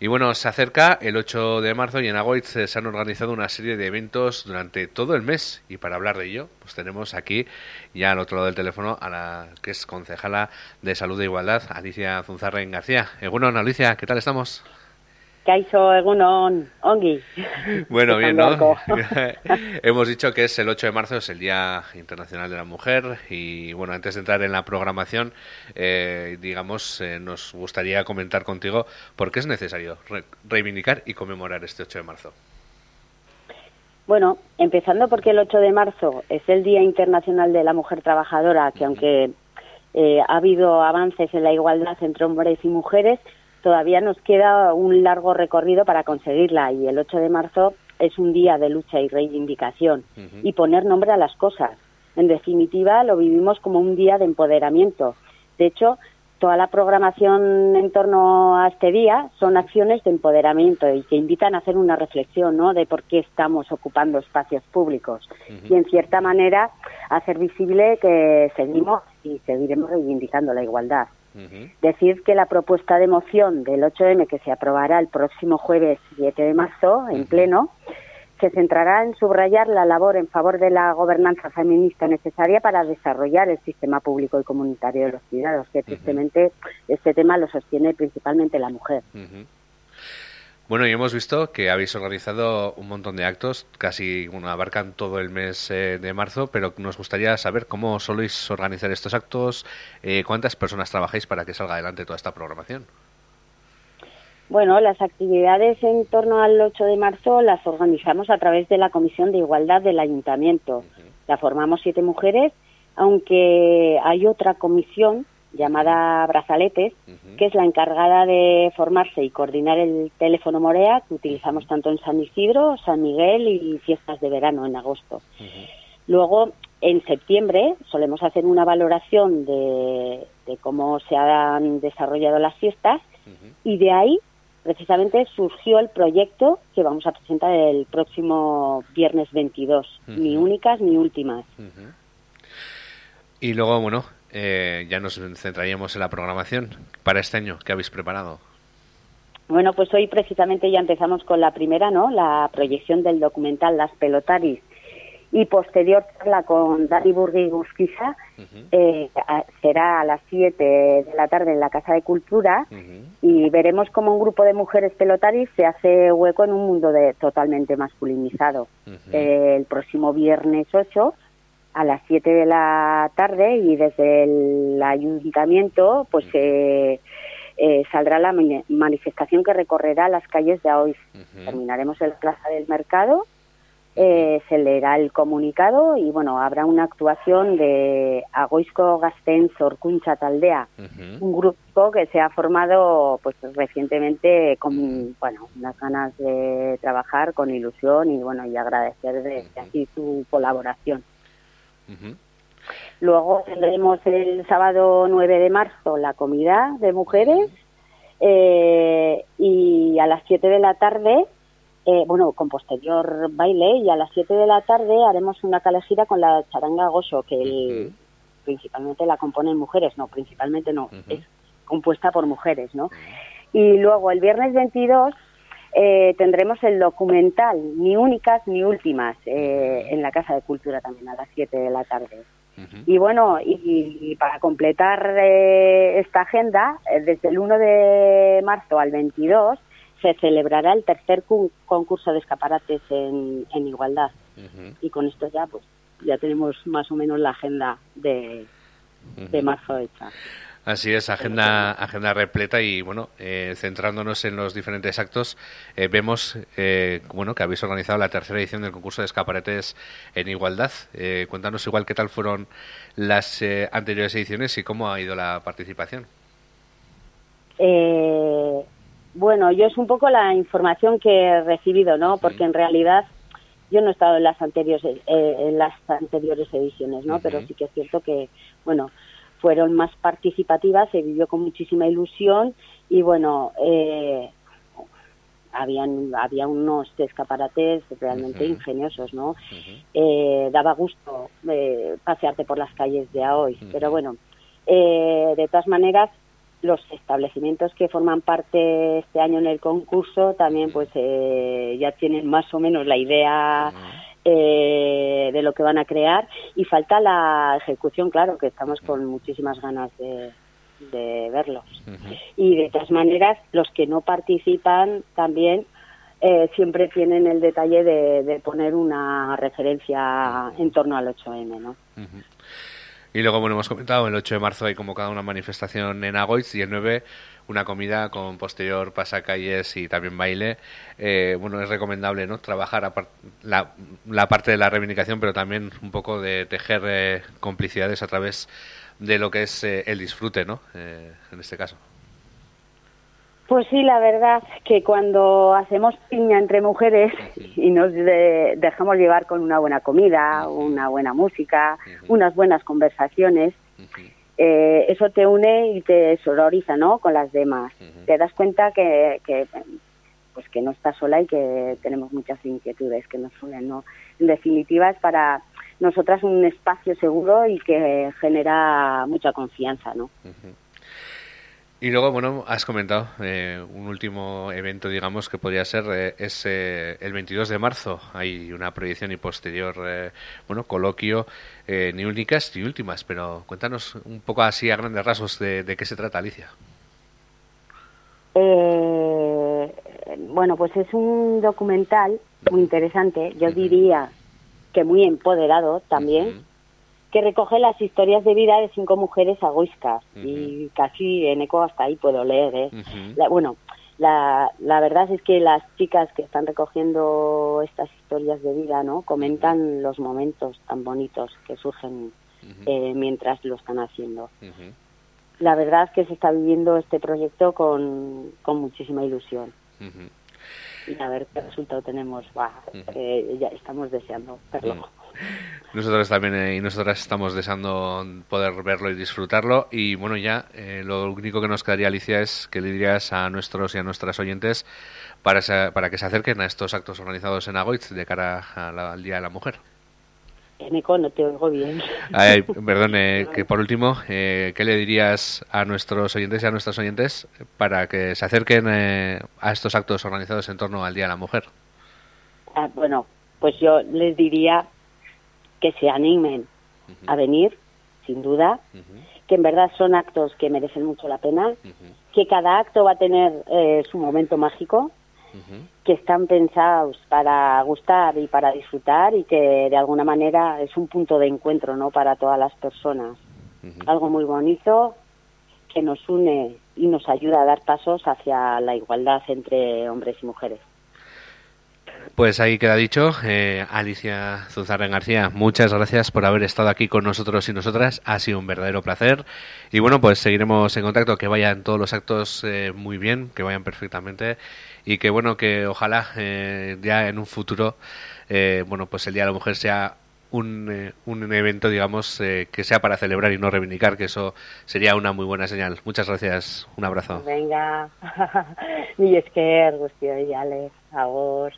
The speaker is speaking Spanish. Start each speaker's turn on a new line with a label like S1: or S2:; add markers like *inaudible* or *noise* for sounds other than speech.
S1: Y bueno, se acerca el 8 de marzo y en Agoitz eh, se han organizado una serie de eventos durante todo el mes. Y para hablar de ello, pues tenemos aquí ya al otro lado del teléfono a la que es concejala de Salud e Igualdad, Alicia Zunzarren García. Egunon, Alicia, ¿qué tal estamos?
S2: Kaixo, egunon, ongi.
S1: Bueno, bien, ¿no? *laughs* Hemos dicho que es el 8 de marzo, es el Día Internacional de la Mujer y bueno, antes de entrar en la programación, eh, digamos, eh, nos gustaría comentar contigo por qué es necesario reivindicar y conmemorar este 8 de marzo.
S2: Bueno, empezando porque el 8 de marzo es el Día Internacional de la Mujer Trabajadora, que aunque eh, ha habido avances en la igualdad entre hombres y mujeres, todavía nos queda un largo recorrido para conseguirla y el 8 de marzo es un día de lucha y reivindicación y poner nombre a las cosas. En definitiva, lo vivimos como un día de empoderamiento. De hecho, toda la programación en torno a este día son acciones de empoderamiento y que invitan a hacer una reflexión ¿no? de por qué estamos ocupando espacios públicos y, en cierta manera, hacer visible que seguimos y seguiremos reivindicando la igualdad. Decir que la propuesta de moción del 8M que se aprobará el próximo jueves 7 de marzo en pleno se centrará en subrayar la labor en favor de la gobernanza feminista necesaria para desarrollar el sistema público y comunitario de los cuidados, que tristemente este tema lo sostiene principalmente la mujer.
S1: Bueno, y hemos visto que habéis organizado un montón de actos, casi bueno, abarcan todo el mes eh, de marzo, pero nos gustaría saber cómo soléis organizar estos actos, eh, cuántas personas trabajáis para que salga adelante toda esta programación.
S2: Bueno, las actividades en torno al 8 de marzo las organizamos a través de la Comisión de Igualdad del Ayuntamiento. La formamos siete mujeres, aunque hay otra comisión llamada Brazaletes, que es la encargada de formarse y coordinar el teléfono Morea, que utilizamos tanto en San Isidro, San Miguel y fiestas de verano en agosto. Luego, en septiembre, solemos hacer una valoración de, cómo se han desarrollado las fiestas y de ahí precisamente surgió el proyecto que vamos a presentar el próximo viernes 22, ni únicas ni últimas.
S1: Y luego, bueno, eh, ya nos centraríamos en la programación para este año. ¿Qué habéis preparado?
S2: Bueno, pues hoy precisamente ya empezamos con la primera, ¿no? La proyección del documental Las Pelotaris y posterior charla con Dani Burgui Gusquiza eh, será a las 7 de la tarde en la Casa de Cultura y veremos cómo un grupo de mujeres pelotaris se hace hueco en un mundo de, totalmente masculinizado. Eh, el próximo viernes 8 a las 7 de la tarde y desde el ayuntamiento pues eh, eh, saldrá la manifestación que recorrerá las calles de hoy. Terminaremos en la Plaza del Mercado, eh, se leerá el comunicado y bueno, habrá una actuación de Agoisco Gastén Sorcuncha Taldea, un grupo que se ha formado pues recientemente con bueno, unas ganas de trabajar con ilusión y bueno, y agradecer de, aquí su colaboración. Luego tendremos el sábado 9 de marzo la comida de mujeres eh, y a las 7 de la tarde, eh, bueno, con posterior baile y a las 7 de la tarde haremos una calejira con la charanga gozo que principalmente la componen mujeres, no, principalmente no, es compuesta por mujeres, ¿no? Y luego el viernes 22 eh, tendremos el documental Ni únicas ni últimas en la Casa de Cultura también a las 7 de la tarde. Y bueno, y, para completar eh, esta agenda, eh, desde el 1 de marzo al 22 se celebrará el tercer concurso de escaparates en, igualdad. Y con esto ya, pues, ya tenemos más o menos la agenda de, de marzo hecha.
S1: Así es, agenda, agenda repleta y bueno, eh, centrándonos en los diferentes actos, eh, vemos eh, bueno que habéis organizado la tercera edición del concurso de escaparates en igualdad. cuéntanos igual qué tal fueron las anteriores ediciones y cómo ha ido la participación.
S2: bueno, yo es un poco la información que he recibido, ¿no? Porque en realidad yo no he estado en las anteriores en las anteriores ediciones, ¿no? Pero sí que es cierto que bueno fueron más participativas, se vivió con muchísima ilusión y bueno, eh, habían, había unos escaparates realmente ingeniosos, ¿no? eh, daba gusto eh, pasearte por las calles de hoy, pero bueno, eh, de todas maneras, los establecimientos que forman parte este año en el concurso también pues eh, ya tienen más o menos la idea eh, de lo que van a crear y falta la ejecución, claro, que estamos con muchísimas ganas de, verlos. Y de todas maneras, los que no participan también eh, siempre tienen el detalle de, poner una referencia en torno al 8M, ¿no?
S1: Y luego, bueno, hemos comentado, el 8 de marzo hay convocada una manifestación en Agoiz y el 9 una comida con posterior pasacalles y también baile. Eh, bueno, es recomendable ¿no? trabajar la, la, parte de la reivindicación, pero también un poco de tejer eh, complicidades a través de lo que es eh, el disfrute, ¿no? en este caso.
S2: Pues sí, la verdad que cuando hacemos piña entre mujeres y nos dejamos llevar con una buena comida, una buena música, unas buenas conversaciones, eh, eso te une y te sororiza, ¿no? Con las demás. Te das cuenta que, pues que no estás sola y que tenemos muchas inquietudes que nos unen, ¿no? En definitiva es para nosotras un espacio seguro y que genera mucha confianza, ¿no?
S1: Y luego, bueno, has comentado eh, un último evento, digamos, que podría ser eh, es eh, el 22 de marzo. Hay una proyección y posterior, bueno, coloquio, ni únicas ni últimas, pero cuéntanos un poco así a grandes rasgos de, qué se trata, Alicia.
S2: bueno, pues es un documental muy interesante, yo diría que muy empoderado también que recoge las historias de vida de cinco mujeres agoiscas y casi en eco hasta ahí puedo leer. ¿eh? bueno, la, la verdad es que las chicas que están recogiendo estas historias de vida no comentan los momentos tan bonitos que surgen eh, mientras lo están haciendo. La verdad es que se está viviendo este proyecto con, con muchísima ilusión. Y a ver qué resultado tenemos. ya estamos deseando verlo.
S1: Nosotros también eh, y nosotras estamos deseando poder verlo y disfrutarlo. Y bueno, ya eh, lo único que nos quedaría, Alicia, es que le dirías a nuestros y a nuestras oyentes para, para que se acerquen a estos actos organizados en Agoitz de cara al Día de la Mujer.
S2: Eneco, no te oigo bien.
S1: perdón, eh, que por último, ¿qué le dirías a nuestros oyentes y a nuestras oyentes para que se acerquen a estos actos organizados en torno al Día de la Mujer?
S2: Ah, bueno, pues yo les diría que se animen a venir, sin duda, que en verdad son actos que merecen mucho la pena, que cada acto va a tener eh, su momento mágico, que están pensados para gustar y para disfrutar y que de alguna manera es un punto de encuentro ¿no? para todas las personas. Algo muy bonito que nos une y nos ayuda a dar pasos hacia la igualdad entre hombres y mujeres.
S1: Pues ahí queda dicho. Eh, Alicia Zuzarren García, muchas gracias por haber estado aquí con nosotros y nosotras. Ha sido un verdadero placer. Y bueno, pues seguiremos en contacto. Que vayan todos los actos eh, muy bien, que vayan perfectamente. Y que bueno, que ojalá eh, ya en un futuro, bueno, pues el Día de la Mujer sea un, un evento, digamos, que sea para celebrar y no reivindicar, que eso sería una muy buena señal. Muchas gracias. Un abrazo.
S2: Venga. *laughs* y es que, y Alex, a vos.